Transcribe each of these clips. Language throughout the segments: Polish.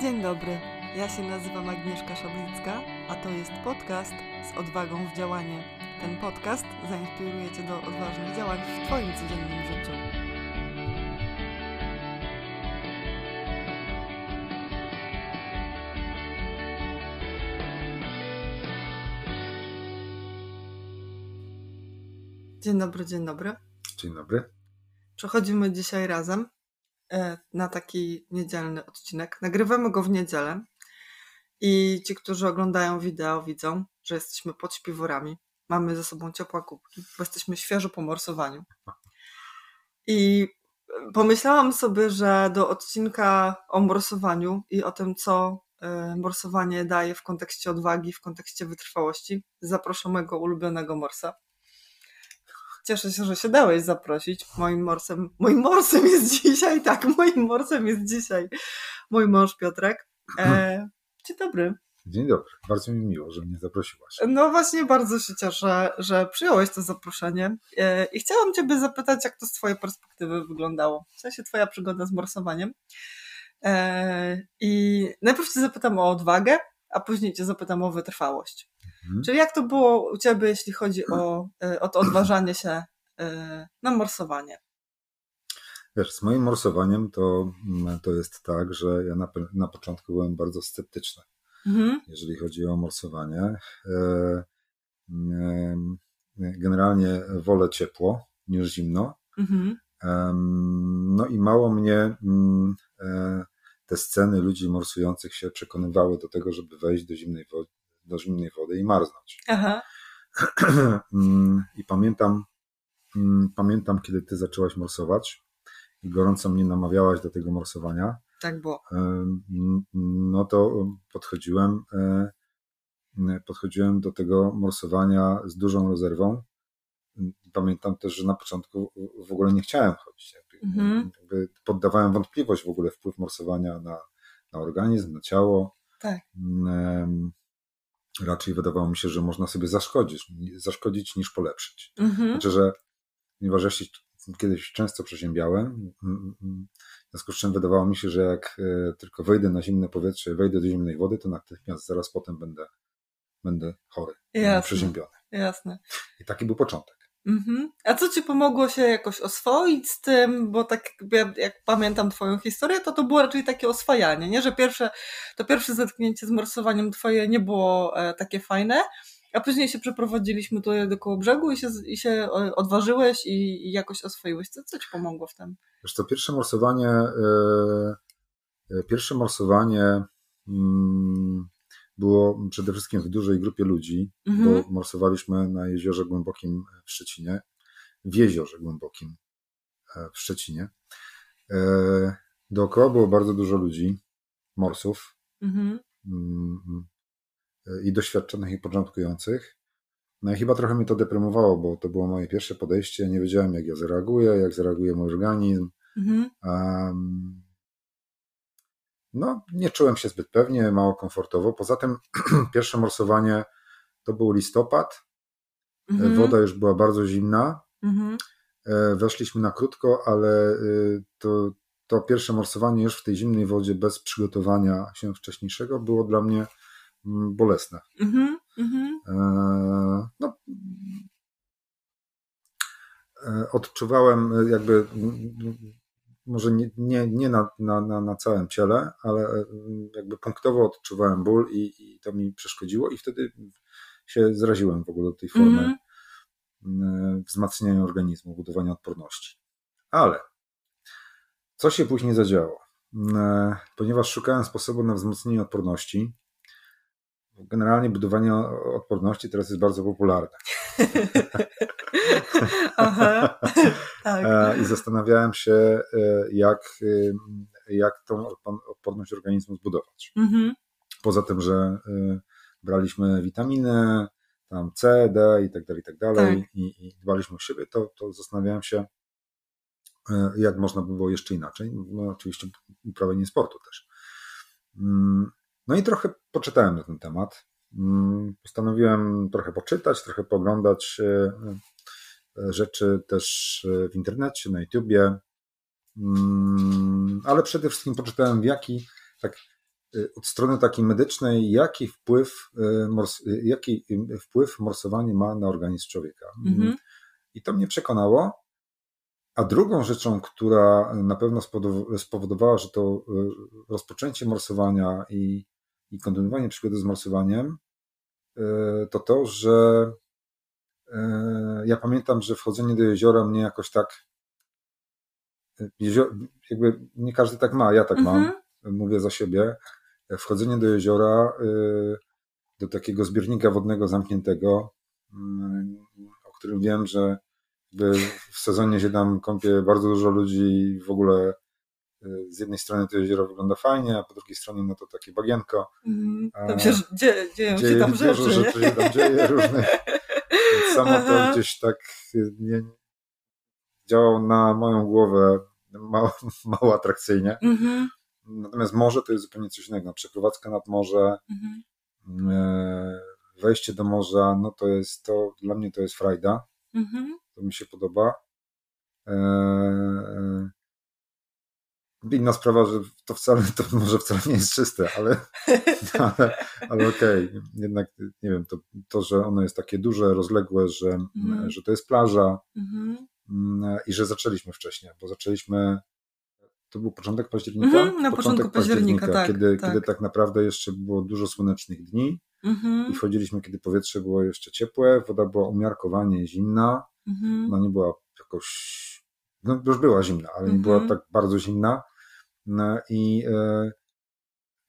Dzień dobry, ja się nazywam Agnieszka Szablicka, a to jest podcast z odwagą w działanie. Ten podcast zainspiruje Cię do odważnych działań w Twoim codziennym życiu. Dzień dobry, dzień dobry. Dzień dobry. Przechodzimy dzisiaj razem na taki niedzielny odcinek. Nagrywamy go w niedzielę i ci, którzy oglądają wideo, widzą, że jesteśmy pod śpiworami. Mamy ze sobą ciepłe kubki, bo jesteśmy świeżo po morsowaniu. I pomyślałam sobie, że do odcinka o morsowaniu i o tym, co e, morsowanie daje w kontekście odwagi, w kontekście wytrwałości, zaproszę mojego ulubionego morsa. Cieszę się, że się dałeś zaprosić. Moim morsem, moim morsem jest dzisiaj, tak, moim morsem jest dzisiaj mój mąż Piotrek. E, dzień dobry. Dzień dobry. Bardzo mi miło, że mnie zaprosiłaś. No właśnie, bardzo się cieszę, że przyjąłeś to zaproszenie. E, I chciałam Ciebie zapytać, jak to z Twojej perspektywy wyglądało. W sensie Twoja przygoda z morsowaniem. E, I najpierw Cię zapytam o odwagę, a później Cię zapytam o wytrwałość. Mhm. Czyli jak to było u Ciebie, jeśli chodzi o, e, o to odważanie się na morsowanie? Wiesz, z moim morsowaniem to, mm, to jest tak, że ja na, na początku byłem bardzo sceptyczny mhm. jeżeli chodzi o morsowanie. E, generalnie wolę ciepło niż zimno. Mhm. No i mało mnie mm, e, te sceny ludzi morsujących się przekonywały do tego, żeby wejść do zimnej wody, do zimnej wody i marznąć. Aha. Mm, I pamiętam, mm, pamiętam, kiedy ty zaczęłaś morsować i gorąco mnie namawiałaś do tego morsowania. Tak było. No to podchodziłem, e, podchodziłem do tego morsowania z dużą rezerwą. Pamiętam też, że na początku w ogóle nie chciałem chodzić. Jakby, mhm. jakby poddawałem wątpliwość w ogóle wpływ morsowania na, na organizm, na ciało. Tak. Raczej wydawało mi się, że można sobie zaszkodzić, zaszkodzić niż polepszyć. Mhm. Znaczy, że ponieważ ja się kiedyś często przeziębiałem, w związku z czym wydawało mi się, że jak e, tylko wejdę na zimne powietrze, wejdę do zimnej wody, to natychmiast zaraz potem będę, będę chory, Jasne. przeziębiony. Jasne. I taki był początek. Mhm. A co ci pomogło się jakoś oswoić z tym? Bo tak jak, jak pamiętam twoją historię, to to było raczej takie oswajanie, nie? Że pierwsze, to pierwsze zetknięcie z morsowaniem twoje nie było e, takie fajne, a później się przeprowadziliśmy tutaj do koło brzegu i się, i się e, odważyłeś i, i jakoś oswoiłeś. Co, co ci pomogło w tym? Wiesz to pierwsze morsowanie, yy, pierwsze morsowanie yy, było przede wszystkim w dużej grupie ludzi, mhm. bo morsowaliśmy na jeziorze głębokim w Szczecinie, w jeziorze głębokim w Szczecinie. Yy, dookoła było bardzo dużo ludzi, morsów. Mhm. Mm, i doświadczonych, i początkujących. No i chyba trochę mnie to deprymowało, bo to było moje pierwsze podejście. Nie wiedziałem, jak ja zareaguję, jak zareaguje mój organizm. Mhm. Um, no, nie czułem się zbyt pewnie, mało komfortowo. Poza tym, pierwsze morsowanie to był listopad. Mhm. Woda już była bardzo zimna. Mhm. E, weszliśmy na krótko, ale y, to, to pierwsze morsowanie już w tej zimnej wodzie bez przygotowania się wcześniejszego było dla mnie Mm, bolesne. Mm -hmm. no, e, odczuwałem jakby może nie, nie, nie na, na, na całym ciele, ale e, jakby punktowo odczuwałem ból i, i to mi przeszkodziło i wtedy się zraziłem w ogóle do tej formy mm wzmacniania organizmu, budowania odporności. Ale co się później zadziało? Ponieważ szukałem sposobu na wzmocnienie odporności, generalnie budowanie odporności teraz jest bardzo popularne. Aha, tak. E, I zastanawiałem się, e, jak, e, jak tą odporność organizmu zbudować. Mhm. Poza tym, że braliśmy witaminy, tam C, D i tak dalej, i tak dalej, tak. i, i dbaliśmy o siebie, to, to zastanawiałem się, jak można by było jeszcze inaczej. No, oczywiście uprawianie sportu też. Mm, no i trochę poczytałem na ten temat. Mm, postanowiłem trochę poczytać, trochę poglądać e, e, rzeczy też e, w internecie, na YouTubie, mm, ale przede wszystkim poczytałem w jaki, tak od strony takiej medycznej, jaki wpływ, y, jaki wpływ morsowanie ma na organizm człowieka. Mhm. I to mnie przekonało. A drugą rzeczą, która na pewno spowodowała, że to rozpoczęcie morsowania i, i kontynuowanie przygody z morsowaniem, to to, że ja pamiętam, że wchodzenie do jeziora mnie jakoś tak jakby nie każdy tak ma, ja tak mam, mhm. mówię za siebie. Wchodzenie do jeziora, do takiego zbiornika wodnego zamkniętego, mm, o którym wiem, że w sezonie się tam kąpie bardzo dużo ludzi i w ogóle z jednej strony to jezioro wygląda fajnie, a po drugiej stronie no to takie bagienko. Mm, tam się dzieje, dzieją dzieje, się tam rzeczy. Dużo rzeczy się tam dzieje różnych. Samo to gdzieś tak y, nie, działał na moją głowę mało, mało atrakcyjnie. Mm-hmm. Natomiast morze to jest zupełnie coś innego. Przeprowadzka nad morze, mm-hmm. wejście do morza, no to jest to, dla mnie to jest frajda. Mm-hmm. To mi się podoba. E, e, inna sprawa, że to wcale, to może wcale nie jest czyste, ale, ale, ale okej, okay. jednak nie wiem, to, to, że ono jest takie duże, rozległe, że, mm. że to jest plaża, mm-hmm. Mm, i że zaczęliśmy wcześniej, bo zaczęliśmy to był początek października? Mm, na początek początku października, października tak, kiedy, tak. kiedy tak naprawdę jeszcze było dużo słonecznych dni mm-hmm. i wchodziliśmy, kiedy powietrze było jeszcze ciepłe, woda była umiarkowanie zimna, no nie była jakoś, no już była zimna, ale nie była mhm. tak bardzo zimna i e,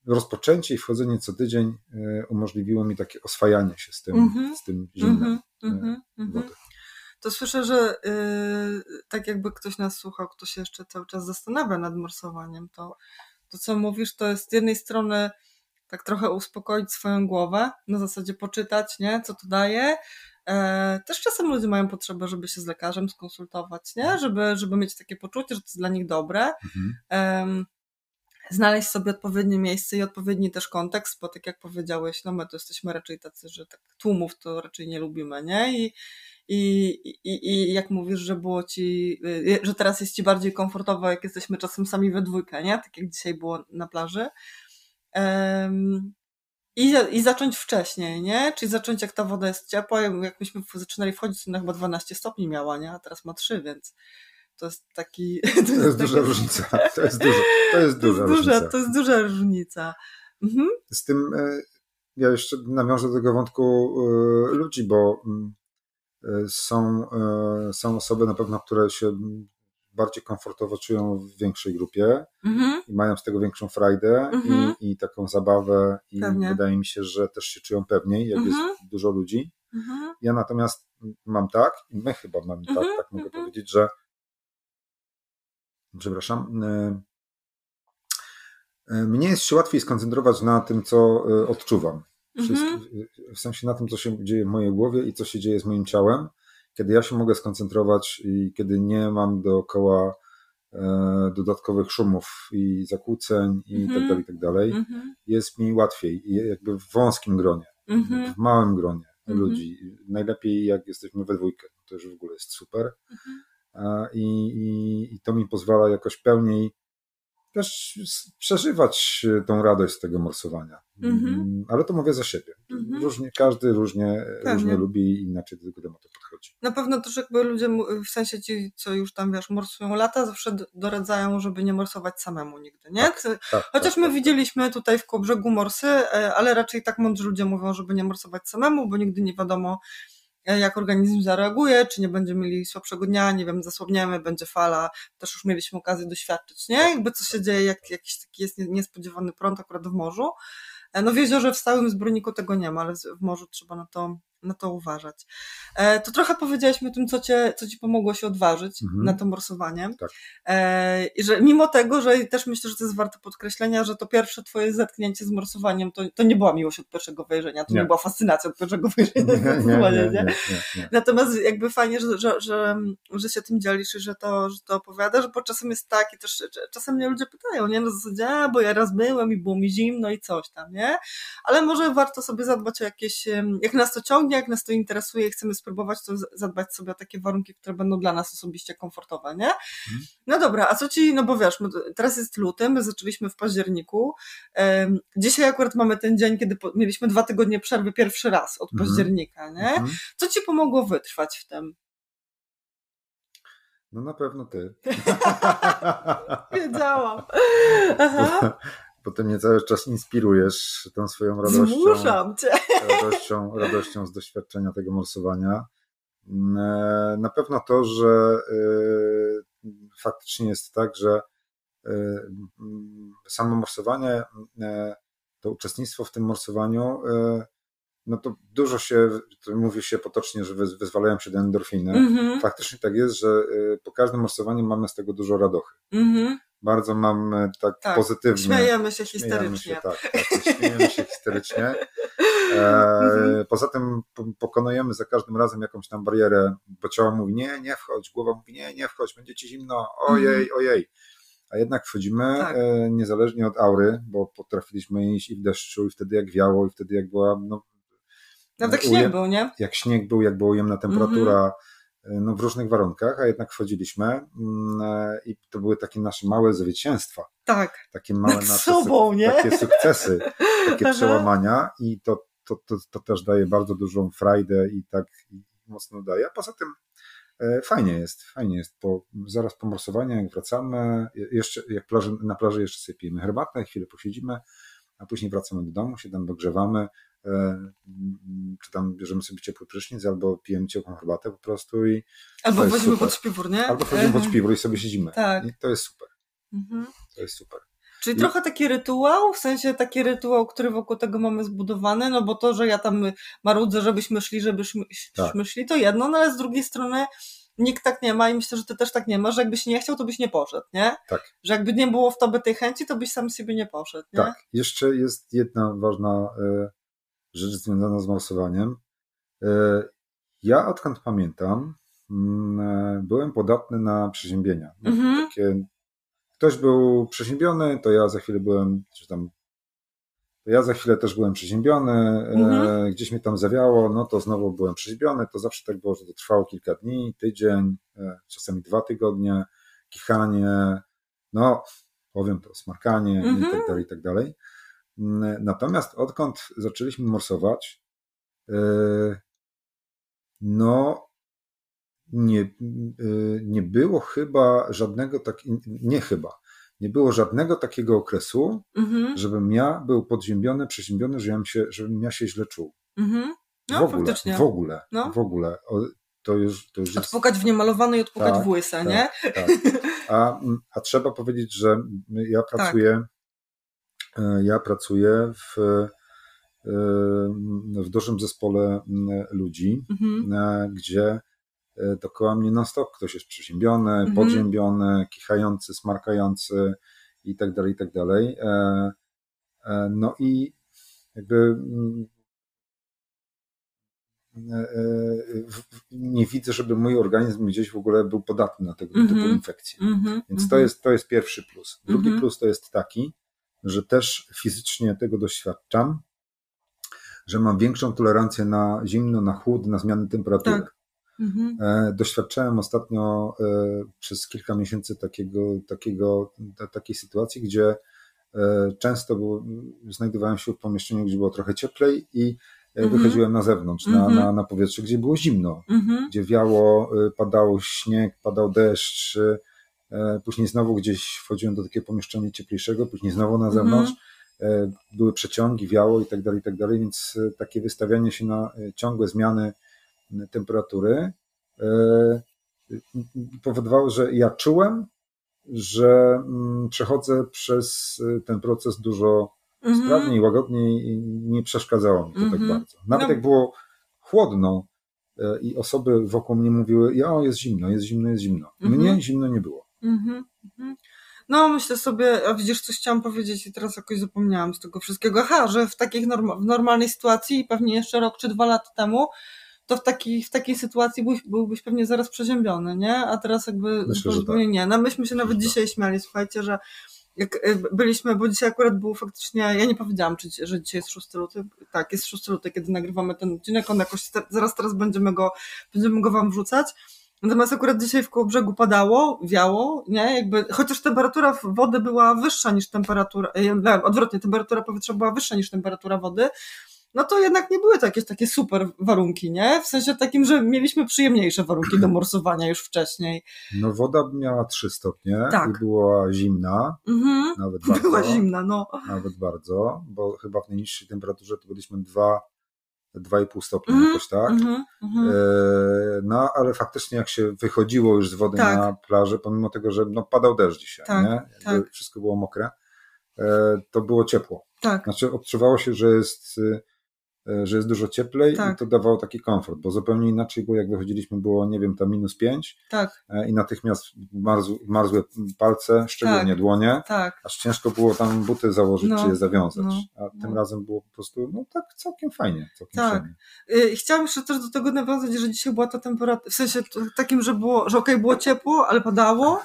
rozpoczęcie i wchodzenie co tydzień e, umożliwiło mi takie oswajanie się z tym, mm-hmm. z tym zimnem wody to słyszę, że yy, tak jakby ktoś nas słuchał, kto się jeszcze cały czas zastanawia nad morsowaniem, to to, co mówisz, to jest z jednej strony tak trochę uspokoić swoją głowę, na zasadzie poczytać, nie, co to daje. E, też czasem ludzie mają potrzebę, żeby się z lekarzem skonsultować, nie, mhm. żeby, żeby mieć takie poczucie, że to jest dla nich dobre. Mhm. znaleźć sobie odpowiednie miejsce i odpowiedni też kontekst, bo tak jak powiedziałeś, no my to jesteśmy raczej tacy, że tak tłumów to raczej nie lubimy, nie? I, i, i, i jak mówisz, że było ci, y, że teraz jest ci bardziej komfortowo, jak jesteśmy czasem sami we dwójkę, nie? Tak jak dzisiaj było na plaży. Um, i, I zacząć wcześniej, nie? Czyli zacząć jak ta woda jest ciepła, jak myśmy zaczynali wchodzić, to ona chyba 12 stopni miała, nie? A teraz ma 3, więc to jest taki... To, to jest, jest duża taki... różnica. To jest, duża, to jest duża to jest różnica. Duża, to jest duża różnica. Mhm. Z tym e, ja jeszcze nawiążę do tego wątku e, ludzi, bo mm, są, e, są osoby na pewno, które się bardziej komfortowo czują w większej grupie mhm. i mają z tego większą frajdę mhm. i, i, taką zabawę i Pewnie. wydaje mi się, że też się czują pewniej, jak mhm. jest dużo ludzi. Mhm. Ja natomiast mam tak, i my chyba mamy tak, mhm. tak mogę mhm. powiedzieć, że przepraszam, e, e, mnie jest się łatwiej skoncentrować na tym, co odczuwam. Mhm. W sensie na tym, co się dzieje w mojej głowie i co się dzieje z moim ciałem, kiedy ja się mogę skoncentrować i kiedy nie mam dookoła e, dodatkowych szumów i zakłóceń i tak mhm. dalej, i tak dalej, mhm. jest mi łatwiej, jakby w wąskim gronie, mhm. w małym gronie ludzi. Najlepiej jak jesteśmy we dwójkę, to już w ogóle jest super. I, i, I to mi pozwala jakoś pełniej też przeżywać tą radość z tego morsowania. Mm-hmm. Ale to mówię za siebie. Mm-hmm. Różnie, każdy różnie, różnie lubi i inaczej do tego tematu podchodzi. Na pewno też jakby ludzie, w sensie ci, co już tam wiesz, morsują lata, zawsze doradzają, żeby nie morsować samemu nigdy, nie? Tak, tak, Chociaż tak, my tak, tak. widzieliśmy tutaj w Kołbrzegu morsy, e, ale raczej tak mądrzy ludzie mówią, żeby nie morsować samemu, bo nigdy nie wiadomo, E, jak organizm zareaguje, czy nie będziemy mieli słabszego dnia, nie wiem, zasłabniemy, będzie fala, też już mieliśmy okazję doświadczyć, nie? Jakby co się dzieje, jak jakiś taki jest niespodziewany prąd akurat w morzu. E, no w jeziorze w stałym zbiorniku tego nie ma, ale w morzu trzeba na to na to uważać. E, to trochę powiedziałeś mi o tym, co, cię, co ci pomogło się odważyć mhm. na to morsowanie. Tak. E, I że mimo tego, że też myślę, że to jest warte podkreślenia, że to pierwsze twoje zetknięcie z morsowaniem to, to nie była miłość od pierwszego wejrzenia, to nie, nie była fascynacja od pierwszego wejrzenia. Nie, nie, nie, nie, Natomiast jakby fajnie, że, że, że, że się tym dzielisz i że to, że to opowiadasz, bo czasem jest tak i też czasem mnie ludzie pytają, nie? Na zasadzie, a, bo ja raz byłem i było mi zimno i coś tam, nie? Ale może warto sobie zadbać o jakieś, jak nas to ciągnie, jak nas to interesuje i chcemy spróbować, to zadbać sobie o takie warunki, które będą dla nas osobiście komfortowe, nie? Mhm. No dobra, a co ci, no bo wiesz, teraz jest luty, my zaczęliśmy w październiku. Dzisiaj akurat mamy ten dzień, kiedy mieliśmy dwa tygodnie przerwy pierwszy raz od mhm. października, nie? Mhm. Co ci pomogło wytrwać w tym? No na pewno ty. Wiedziałam. Aha. Bo ty mnie cały czas inspirujesz tą swoją radością. Zmuszam cię. Radością, radością z doświadczenia tego morsowania. Mm, e, na pewno to, że e, faktycznie jest tak, że e, mm, samo morsowanie, to uczestnictwo w tym morsowaniu no to dużo się, to mówi się potocznie, że wyzwalają się do endorfiny. Mm-hmm. Faktycznie tak jest, że po każdym morsowaniu mamy z tego dużo radochy. Mm-hmm. Bardzo mam tak, tak pozytywnie. Śmiejemy się histerycznie. Śmiejemy się, tak, tak, śmiejemy się histerycznie. E, mm-hmm. Poza tym pokonujemy za każdym razem jakąś tam barierę, bo ciało mówi nie, nie wchodź, głowa mówi nie, nie wchodź, będzie ci zimno, ojej, mhm. ojej. A jednak wchodzimy tak. e, niezależnie od aury, bo potrafiliśmy iść i w deszczu, i wtedy jak wiało, i wtedy jak była no, no tak śnieg był, nie? Jak śnieg był, jak była ujemna temperatura, mm-hmm. No w różnych warunkach, a jednak wchodziliśmy mm, e, i to były takie nasze małe zwycięstwa. Tak. Takie małe nasze sobą, nie? takie sukcesy, takie przełamania i to, to, to, to też daje bardzo dużą frajdę i tak mocno daje. A poza tym e, fajnie jest, fajnie jest. Po, zaraz po morsowaniu, jak wracamy, jeszcze jak plaży, na plaży jeszcze sobie pijemy herbatę, chwilę posiedzimy, a później wracamy do domu, się tam dogrzewamy, E, czy tam bierzemy sobie ciepły prysznic, albo pijemy ciepłą herbatę po prostu i Albo wchodzimy pod śpiwór, nie? Albo wchodzimy pod śpiwór i sobie siedzimy. Tak. I to jest super. Mhm. To jest super. Czyli I... trochę taki rytuał, w sensie taki rytuał, który wokół tego mamy zbudowany, no bo to, że ja tam marudzę, żebyśmy szli, żebyśmy tak. szli, to jedno, no ale z drugiej strony nikt tak nie ma i myślę, że ty też tak nie masz, że jakbyś nie chciał, to byś nie poszedł, nie? Tak. Że jakby nie było w tobie tej chęci, to byś sam sobie nie poszedł, nie? Tak. Jeszcze jest jedna ważna y, rzecz związana z morsowaniem. E, ja odkąd pamiętam, mm, e, byłem podatny na przeziębienia. Mhm. Takie, ktoś był przeziębiony, to ja za chwilę byłem, czy tam, ja za chwilę też byłem przeziębiony, e, mhm. gdzieś mnie tam zawiało, no to znowu byłem przeziębiony, to zawsze tak było, że to trwało kilka dni, tydzień, czasami dwa tygodnie, kichanie, no powiem to, smarkanie mhm. i tak dalej, i tak dalej. Natomiast odkąd zaczęliśmy morsować, e, no nie, e, nie było chyba żadnego takiego, nie chyba, nie było żadnego takiego okresu, mhm. żebym ja był podziębiony, przeziębiony, żebym, się, żebym ja się źle czuł. Mhm. No, w ogóle, faktycznie. w ogóle, no. w ogóle. To już, to już jest... Odpukać w niemalowane i odpukać tak, w łyse, tak, nie? Tak. A, a trzeba powiedzieć, że ja tak. pracuję E, ja pracuję w, e, w dużym zespole ludzi, mhm. Gdzie dookoła mnie non stop ktoś jest przeziębiony, mhm. podziębiony, kichający, smarkający i tak dalej, i tak dalej. No i jakby nie widzę, żeby mój organizm gdzieś w ogóle był podatny na tego typu mhm. infekcje. Więc to jest, to jest pierwszy plus. Drugi plus to jest taki, że też fizycznie tego doświadczam, że mam większą tolerancję na zimno, na chłód, na zmiany temperatury. Tak. Mhm. E, doświadczałem ostatnio e, przez kilka miesięcy takiego, takiego, takiej sytuacji, gdzie e, często było, znajdowałem się w pomieszczeniu, gdzie było trochę cieplej i mhm. wychodziłem na zewnątrz, na, mhm. na, na powietrze, gdzie było zimno, mhm. gdzie wiało, padał śnieg, padał deszcz, później znowu gdzieś wchodziłem do takiego pomieszczenia cieplejszego, później znowu na zewnątrz. Były przeciągi, wiało i tak dalej, i tak dalej, więc takie wystawianie się na ciągłe zmiany temperatury powodowało, że ja czułem, że mm, przechodzę przez ten proces dużo mhm. sprawniej, łagodniej i nie przeszkadzało mi to tak mhm. bardzo. Nawet no. jak było chłodno i osoby wokół mnie mówiły, ja o, jest zimno, jest zimno, jest zimno. Mnie zimno nie było. Mhm, mhm. No, myślę sobie, a widzisz, coś chciałam powiedzieć i teraz jakoś zapomniałam z tego wszystkiego. Aha, że w takich norm w normalnej sytuacji, pewnie jeszcze rok czy dwa lata temu, to w takiej, w takiej sytuacji byłbyś, byłbyś pewnie zaraz przeziębiony, nie? A teraz jakby Myślę, zupełnie tak. nie. No myśmy się nawet dzisiaj śmiali, słuchajcie, że jak e, byliśmy, bo dzisiaj akurat było faktycznie, ja nie powiedziałam, czy, że dzisiaj jest 6 luty. Tak, jest 6 luty, kiedy nagrywamy ten odcinek, on jakoś zaraz teraz będziemy go, będziemy go wam wrzucać. Natomiast akurat dzisiaj w brzegu padało, wiało, nie? Jakby, chociaż temperatura wody była wyższa niż temperatura, e, odwrotnie, temperatura powietrza była wyższa niż temperatura wody, no to jednak nie były to jakieś takie super warunki, nie? W sensie takim, że mieliśmy przyjemniejsze warunki do morsowania już wcześniej. No woda miała 3 stopnie tak. i była zimna, mhm. nawet bardzo. Była zimna, no. Nawet bardzo, bo chyba w najniższej temperaturze to byliśmy 2 2,5 stopnia mm, jakoś tak. Mm, mm. E, no ale faktycznie jak się wychodziło już z wody tak. na plażę, pomimo tego, że no, padał deszcz dzisiaj, tak, nie? Tak. Wszystko było mokre, e, to było ciepło. Tak. Znaczy odczuwało się, że jest E, że jest dużo cieplej tak. i to dawało taki komfort, bo zupełnie inaczej było, jak wychodziliśmy, było, nie wiem, tam minus pięć tak. E, i natychmiast marzł, marzły palce, szczególnie tak. dłonie, tak. aż ciężko było tam buty założyć, no. czy je zawiązać, no. a no. tym razem było po prostu, no tak całkiem fajnie, całkiem tak. Fajnie. Y, chciałam jeszcze też do tego nawiązać, że dzisiaj była ta temperatura, w sensie takim, że było, że okej, okay, było ciepło, ale padało,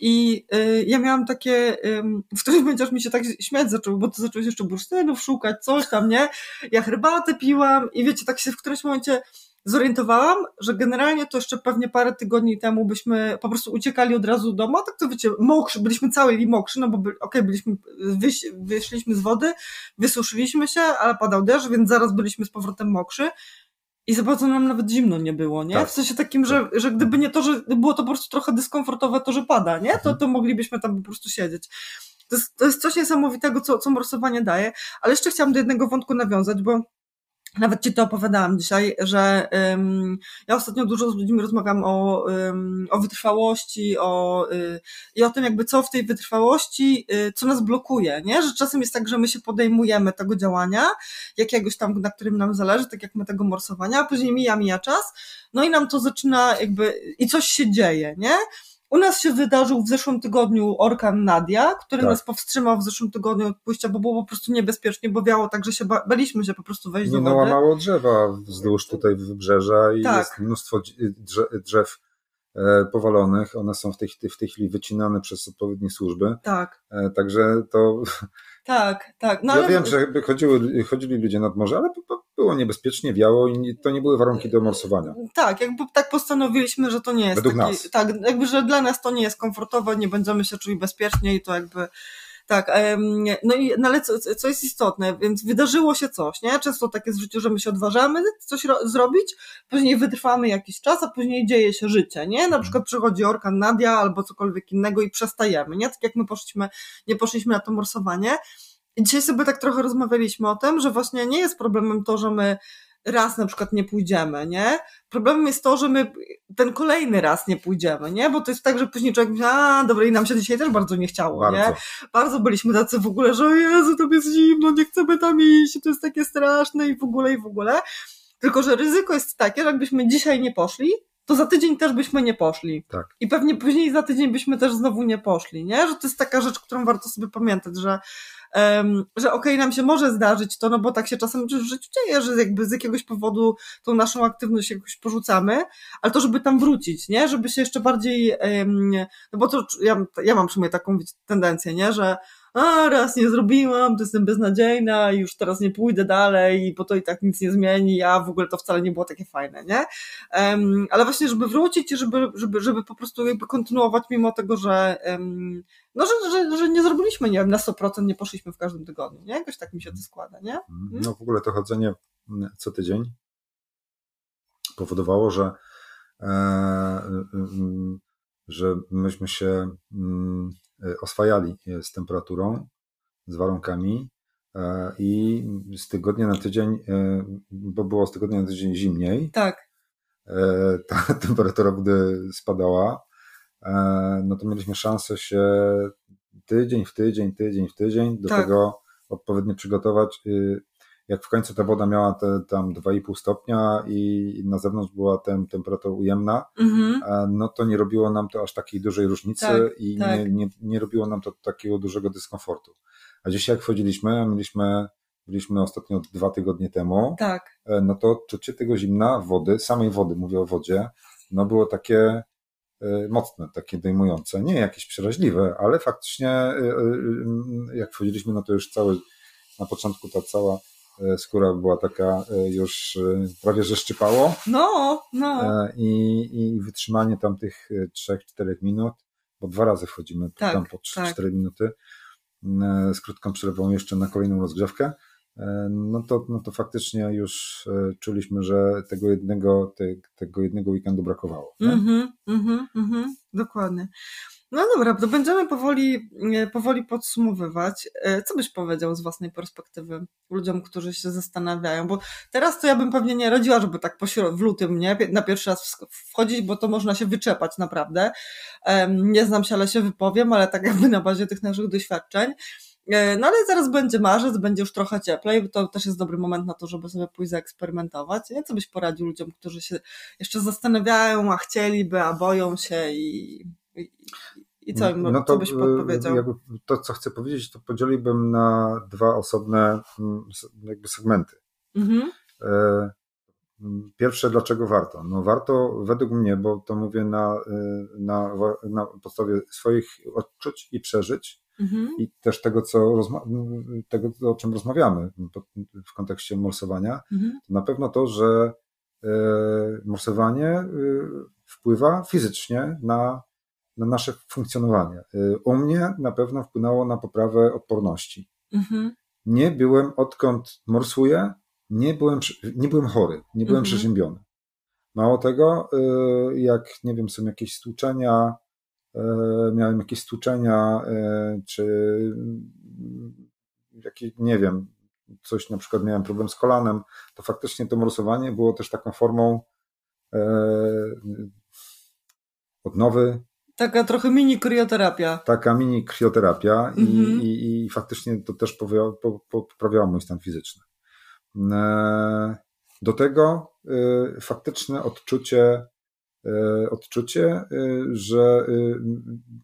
i y, ja miałam takie, y, w którymś momencie aż mi się tak śmiać zaczęło, bo to zaczęło się jeszcze bursztynów szukać, coś tam, nie? Ja herbatę piłam i wiecie, tak się w którymś momencie zorientowałam, że generalnie to jeszcze pewnie parę tygodni temu byśmy po prostu uciekali od razu do domu, tak to wiecie, mokrzy, byliśmy całe mokrzy, no bo by, okej, okay, byliśmy, wyś, wyszliśmy z wody, wysuszyliśmy się, ale padał deszcz, więc zaraz byliśmy z powrotem mokrzy i za bardzo nam nawet zimno nie było, nie? Tak. W sensie takim, że, tak. że gdyby nie to, że było to po prostu trochę dyskomfortowe to, że pada, nie? To, mhm. to moglibyśmy tam po prostu siedzieć. To jest, to jest coś niesamowitego, co, co morsowanie daje. Ale jeszcze chciałam do jednego wątku nawiązać, bo nawet Ci to opowiadałam dzisiaj, że um, ja ostatnio dużo z ludźmi rozmawiam o, um, o wytrwałości o, y, i o tym jakby co w tej wytrwałości, y, co nas blokuje, nie? Że czasem jest tak, że my się podejmujemy tego działania, jakiegoś tam, na którym nam zależy, tak jak my tego morsowania, a później mija, mija czas, no i nam to zaczyna jakby, i coś się dzieje, nie? U nas się wydarzył w zeszłym tygodniu orkan Nadia, który tak. nas powstrzymał w zeszłym tygodniu od pójścia, bo było po prostu niebezpiecznie, bo wiało tak, że się ba baliśmy się po prostu wejść Nie do wody. Nie mało drzewa wzdłuż tutaj wybrzeża i tak. jest mnóstwo drzew e, powalonych. One są w tej, w tej chwili wycinane przez odpowiednie służby. Tak. E, także to tak, tak. No, ja ale... wiem, że chodziły, chodzili ludzie nad morze, ale było niebezpiecznie, wiało i to nie były warunki do morsowania. Tak, jakby tak postanowiliśmy, że to nie jest Według taki, nas. tak, jakby, że dla nas to nie jest komfortowe, nie będziemy się czuli bezpiecznie i to jakby tak, no i no ale co, co jest istotne, więc wydarzyło się coś, nie? Często tak jest w życiu, że my się odważamy coś zrobić, później wytrwamy jakiś czas, a później dzieje się życie, nie? Na mhm. przykład przychodzi orkan Nadia albo cokolwiek innego i przestajemy, nie? Tak jak my poszliśmy, nie poszliśmy na to morsowanie. I dzisiaj sobie tak trochę rozmawialiśmy o tym, że właśnie nie jest problemem to, że my raz na przykład nie pójdziemy, nie? Problemem jest to, że my ten kolejny raz nie pójdziemy, nie? Bo to jest tak, że później człowiek mówi, a dobra, i nam się dzisiaj też bardzo nie chciało, bardzo. nie? Bardzo byliśmy tacy w ogóle, że o Jezu, to jest zimno, nie chcemy tam iść, to jest takie straszne i w ogóle, i w ogóle. Tylko, że ryzyko jest takie, że jakbyśmy dzisiaj nie poszli, to za tydzień też byśmy nie poszli. Tak. I pewnie później za tydzień byśmy też znowu nie poszli, nie? Że to jest taka rzecz, którą warto sobie pamiętać, że um, że okej, okay, nam się może zdarzyć to, no bo tak się czasem w życiu dzieje, że jakby z jakiegoś powodu tą naszą aktywność jakoś porzucamy, ale to, żeby tam wrócić, nie? Żeby się jeszcze bardziej, um, no bo to ja, ja mam przynajmniej taką tendencję, nie? Że a raz nie zrobiłam, to jestem beznadziejna już teraz nie pójdę dalej, bo to i tak nic nie zmieni, a w ogóle to wcale nie było takie fajne, nie? Um, ale właśnie, żeby wrócić i żeby, żeby, żeby po prostu jakby kontynuować mimo tego, że um, no, że, że, że nie zrobiliśmy, nie wiem, na 100% nie poszliśmy w każdym tygodniu, nie? Jakoś tak mi się to składa, nie? Mhm. No w ogóle to chodzenie mm, co tydzień powodowało, że e, e, że myśmy się mm, oswajali z temperaturą, z warunkami e, i z tygodnia na tydzień, bo było z tygodnia na tydzień zimniej. Tak. Ta temperatura wody spadała, E, no to mieliśmy szansę się tydzień w tydzień, tydzień w tydzień do tak. tego odpowiednio przygotować. Jak w końcu ta woda miała te tam 2,5 stopnia i na zewnątrz była tem, temperatura ujemna, mhm. E, no to nie robiło nam to aż takiej dużej różnicy tak, i tak. Nie, nie, nie robiło nam to takiego dużego dyskomfortu. A dzisiaj jak wchodziliśmy, mieliśmy byliśmy ostatnio dwa tygodnie temu, tak. E, no to czucie tego zimna wody, samej wody, mówię o wodzie, no było takie mocne, takie dojmujące, nie jakieś przeraźliwe, ale faktycznie jak wchodziliśmy, no to już cały, na początku ta cała skóra była taka już prawie że szczypało. No, no. I, i wytrzymanie tam tych 3-4 minut, bo dwa razy wchodzimy tak, tam po 3-4 tak. minuty, z krótką przerwą jeszcze na kolejną rozgrzewkę, E, no to, no to faktycznie już e, czuliśmy, że tego jednego, te, tego jednego weekendu brakowało. Mhm, mhm, mhm, dokładnie. No dobra, to będziemy powoli, e, powoli podsumowywać. Co byś powiedział z własnej perspektywy ludziom, którzy się zastanawiają? Bo teraz to ja bym pewnie nie radziła, żeby tak w lutym nie, na pierwszy raz wchodzić, bo to można się wyczepać naprawdę. Nie znam się, ale się wypowiem, ale tak jakby na bazie tych naszych doświadczeń. E, no ale zaraz będzie marzec, będzie już trochę cieplej, to też jest dobry moment na to, żeby sobie pójść zaeksperymentować. Nie? Co byś poradził ludziom, którzy się jeszcze zastanawiają, a chcieliby, a boją się i, i, i co, im, no to, co byś podpowiedział? Jakby to, co chcę powiedzieć, to podzieliłbym na dwa osobne mm, jakby segmenty. Mhm. E, pierwsze, dlaczego warto? No warto według mnie, bo to mówię na, e, na, na podstawie swoich odczuć i przeżyć, mhm. i też tego, co tego, o czym rozmawiamy w kontekście morsowania, mhm. to na pewno to, że e, morsowanie e, wpływa fizycznie na, na nasze funkcjonowanie. E, u mnie na pewno wpłynęło na poprawę odporności. Mhm. Nie byłem, odkąd morsuję, nie byłem, nie byłem chory, nie byłem mhm. przeziębiony. Mało tego, jak nie wiem, są jakieś stłuczenia, miałem jakieś stłuczenia, e, czy jakieś, nie wiem, coś na przykład miałem problem z kolanem, to faktycznie to morsowanie było też taką formą e, odnowy. Taka trochę mini krioterapia. Taka mini krioterapia mhm. i, i, i, faktycznie to też poprawiało mój stan fizyczny. Do tego faktyczne odczucie E, odczucie, e, że e,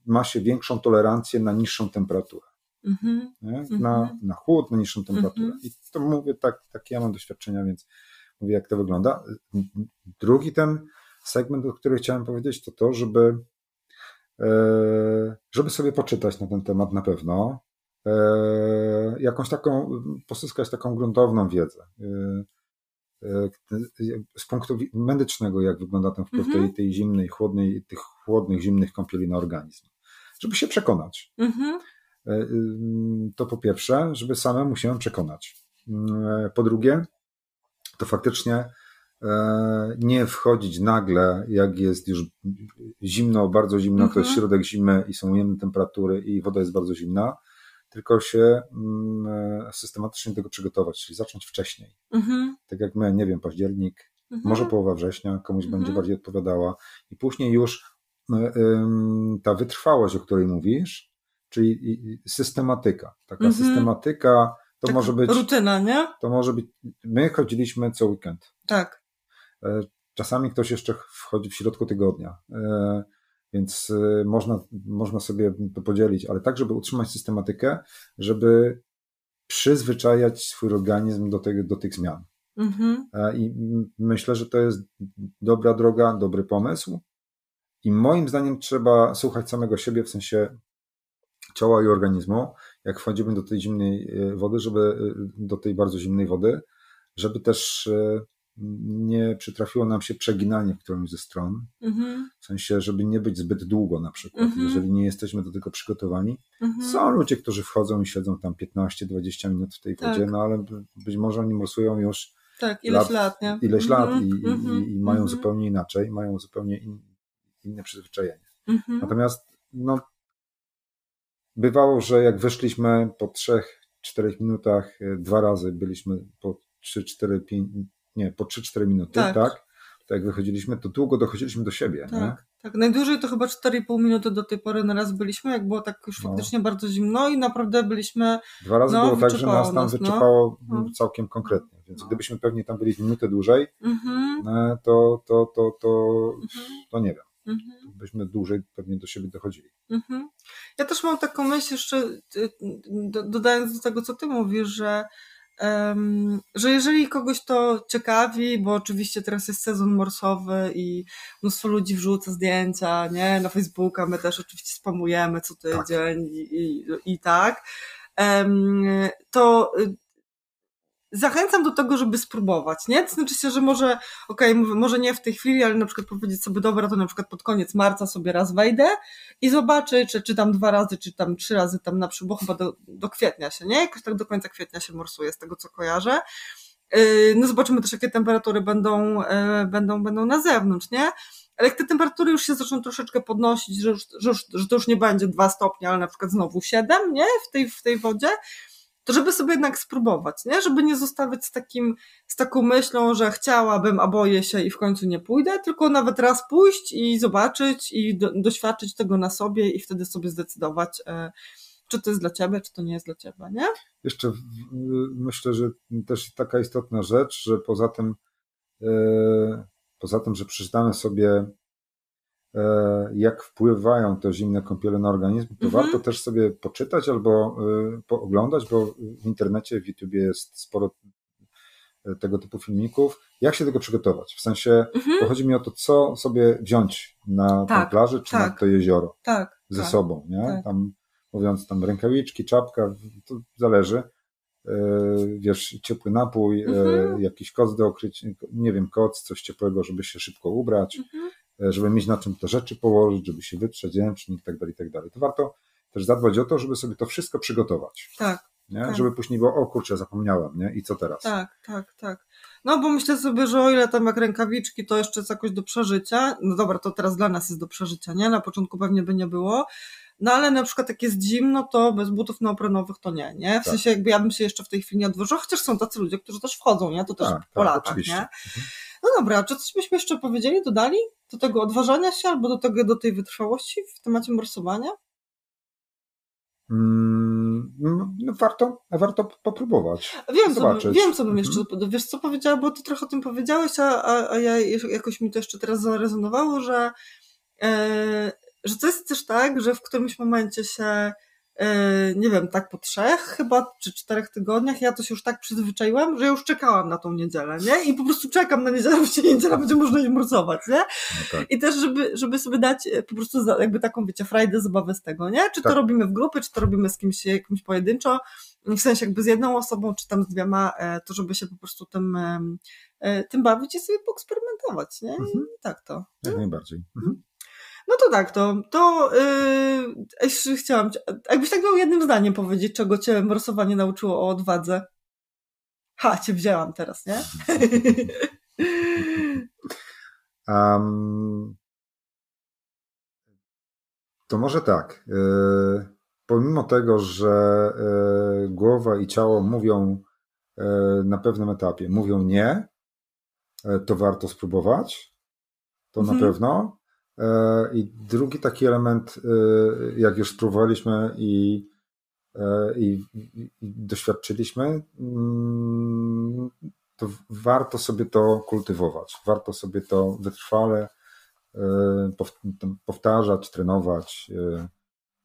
ma się większą tolerancję na niższą temperaturę. Mm-hmm. Na, na chłód, na niższą temperaturę. Mm-hmm. I to mówię tak, takie ja mam doświadczenia, więc mówię, jak to wygląda. Drugi ten segment, o którym chciałem powiedzieć, to to, żeby, żeby sobie poczytać na ten temat na pewno. Jakąś taką, pozyskać taką gruntowną wiedzę z punktu medycznego, jak wygląda ten wpływ tej, mhm. tej zimnej, chłodnej, tych chłodnych, zimnych kąpieli na organizm. Żeby się przekonać. Mhm. E, y, to po pierwsze, żeby samemu się przekonać. E, po drugie, to faktycznie e, nie wchodzić nagle, jak jest już zimno, bardzo zimno, to jest mhm. środek zimy i są ujemne temperatury i woda jest bardzo zimna, tylko się mm, e, systematycznie do tego przygotować, czyli zacząć wcześniej. Mhm. Tak jak my, nie wiem, październik, mhm. może połowa września, komuś mhm. będzie bardziej odpowiadała i później już e, ta wytrwałość, o której mówisz, czyli systematyka, taka mhm. systematyka, to taka może być... Rutyna, nie? To może być... My chodziliśmy co weekend. Tak. E, czasami ktoś jeszcze wchodzi w środku tygodnia. Więc y, można, można sobie to podzielić, ale tak, żeby utrzymać systematykę, żeby przyzwyczajać swój organizm do, tego, do tych zmian. Mhm. I myślę, że to jest dobra droga, dobry pomysł. I moim zdaniem trzeba słuchać samego siebie, w sensie ciała i organizmu, jak wchodzimy do tej zimnej y, wody, żeby y, do tej bardzo zimnej wody, żeby też nie przytrafiło nam się przeginanie w którąś ze stron, mhm. w sensie, żeby nie być zbyt długo na przykład, mhm. jeżeli nie jesteśmy do tego przygotowani. Mhm. Są ludzie, którzy wchodzą i siedzą tam 15-20 minut w tej wodzie, tak. no ale być może oni morsują już tak, ileś lat, lat nie? ileś lat i, i, i, i mają zupełnie inaczej, mają zupełnie in, inne przyzwyczajenie. Natomiast no, bywało, że jak wyszliśmy po 3-4 minutach, e, dwa razy byliśmy po 3, 4, 5, nie, po 3-4 minuty, tak. tak? To jak wychodziliśmy, to długo dochodziliśmy do siebie. Tak, nie? tak. Najdłużej to chyba 4,5 minuty do tej pory na raz byliśmy, jak było tak już no. faktycznie bardzo zimno i naprawdę byliśmy. Dwa razy no, było tak, że nas tam nas, no. wyczepało no. całkiem konkretnie. Więc no. gdybyśmy pewnie tam byli minutę dłużej, mhm. To, to, to, to, mhm. to nie wiem. Mhm. Byśmy dłużej pewnie do siebie dochodzili. Mhm. Ja też mam taką myśl jeszcze, y, dodając do tego, co ty mówisz, że że jeżeli kogoś to ciekawi, bo oczywiście teraz jest sezon morsowy i mnóstwo ludzi wrzuca zdjęcia, nie, na Facebooka, my też oczywiście spamujemy co tydzień tak. i, i, i tak, to y, zachęcam do tego, żeby spróbować, nie? To znaczy się, że może, okej, okay, może nie w tej chwili, ale na przykład powiedzieć sobie, dobra, to na przykład pod koniec marca sobie raz wejdę i zobaczę, czy, tam dwa razy, czy tam trzy razy tam na przykład, bo chyba do, do kwietnia się, nie? Jakoś tak do końca kwietnia się morsuje, z tego co kojarzę. Yy, no zobaczymy też, jakie temperatury będą, yy, będą, będą na zewnątrz, nie? Ale jak te temperatury już się zaczną troszeczkę podnosić, że, już, że, już, że to już nie będzie dwa stopnie, ale na przykład znowu siedem, nie? W tej, w tej wodzie, to żeby sobie jednak spróbować, nie? Żeby nie zostawiać z takim, z taką myślą, że chciałabym, a boję się i w końcu nie pójdę, tylko nawet raz pójść i zobaczyć i do, doświadczyć tego na sobie i wtedy sobie zdecydować, e, czy to jest dla ciebie, czy to nie jest dla ciebie, nie? Jeszcze myślę, że też taka istotna rzecz, że poza tym, e, poza tym, że przeczytamy sobie jak wpływają te zimne kąpiele na organizm, to mhm. warto też sobie poczytać albo e, pooglądać, bo w internecie, w YouTubie jest sporo e, tego typu filmików. Jak się tego przygotować? W sensie, mhm. chodzi mi o to, co sobie wziąć na tak, tę plażę czy tak, na to jezioro tak, ze tak, sobą, nie? Tak. Tam, mówiąc tam rękawiczki, czapka, to zależy. Wiesz, ciepły napój, mhm. jakiś koc do okrycia, nie wiem, koc, coś ciepłego, żeby się szybko ubrać. Mhm E, żeby mieć na czym te rzeczy położyć, żeby się wytrzeć ręcznik i tak dalej, i tak dalej. To warto też zadbać o to, żeby sobie to wszystko przygotować. Tak. Nie? Tak. Żeby później było, o kurczę, zapomniałem, nie? I co teraz? Tak, tak, tak. No bo myślę sobie, że o ile tam jak rękawiczki, to jeszcze jest jakoś do przeżycia. No dobra, to teraz dla nas jest do przeżycia, nie? Na początku pewnie by nie było. No ale na przykład jak jest zimno, to bez butów neoprenowych to nie, nie? W tak. sensie jakby ja bym się jeszcze w tej chwili nie odważyła, chociaż są tacy ludzie, którzy też wchodzą, nie? To też tak, po tak, latach, nie? Mhm. No dobra, czy coś byśmy jeszcze powiedzieli, dodali do tego odważania się albo do tego, do tej wytrwałości w temacie morsowania? Mm, no, no warto, warto popróbować. Wiem, zobaczyć. co, wiem, co bym jeszcze, mhm. wiesz co powiedziała, bo ty trochę o tym powiedziałeś, a, a, a ja jakoś mi to jeszcze teraz zarezonowało, że, e, że to jest też tak, że w którymś momencie się nie wiem, tak po trzech chyba, czy czterech tygodniach, ja to się już tak przyzwyczaiłam, że już czekałam na tą niedzielę, nie? I po prostu czekam na niedzielę, bo się niedziela będzie można je morsować, nie? No tak. I też, żeby, żeby sobie dać e, po prostu jakby taką, wiecie, frajdę, zabawę z tego, nie? Czy tak. to robimy w grupie, czy to robimy z kimś, jakimś pojedynczo, w sensie jakby z jedną osobą, czy tam z dwiema, e, to żeby się po prostu tym, tym bawić i sobie poeksperymentować, nie? Mhm. tak to. Jak najbardziej. Mhm. No to tak, to, to yy, chciałam, jakbyś tak miał jednym zdaniem powiedzieć, czego cię morsowanie nauczyło o odwadze. Ha, cię wzięłam teraz, nie? um, to może tak. Yy, pomimo tego, że yy, głowa i ciało mówią yy, na pewnym etapie, mówią nie, to warto spróbować. To mhm. na pewno. E, I drugi taki element, e, jak już spróbowaliśmy i, e, i, i doświadczyliśmy, mm, to warto sobie to kultywować. Warto sobie to wytrwale powtarzać, trenować.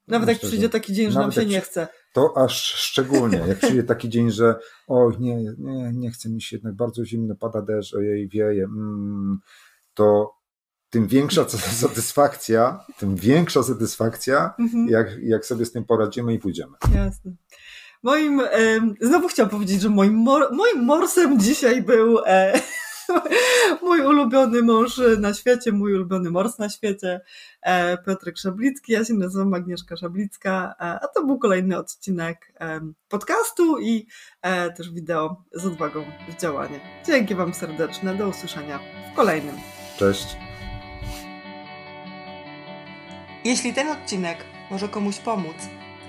Nawet Myślę, jak przyjdzie taki dzień, że nam się nie chce. To aż szczególnie, jak przyjdzie taki dzień, że oj, nie, nie, nie chce mi się jednak bardzo zimno, pada deszcz, ojej, wieje, mm, to tym większa satysfakcja, tym większa satysfakcja, mhm. jak, jak sobie z tym poradzimy i pójdziemy. Jasne. Moim, znowu chciałam powiedzieć, że moim, moim morsem dzisiaj był e, mój ulubiony mąż na świecie, mój ulubiony mors na świecie, e, Piotrek Szablicki, ja się nazywam Agnieszka Szablicka, e, a to był kolejny odcinek podcastu i też wideo z odwagą w działanie. Dzięki Wam serdeczne, do usłyszenia w kolejnym. Cześć. Jeśli ten odcinek może komuś pomóc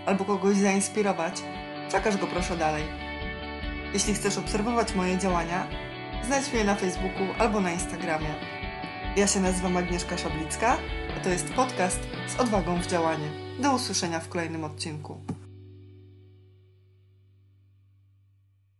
albo kogoś zainspirować, przekaż go proszę dalej. Jeśli chcesz obserwować moje działania, znajdź mnie na Facebooku albo na Instagramie. Ja się nazywam Agnieszka Szablicka, a to jest podcast z odwagą w działanie. Do usłyszenia w kolejnym odcinku.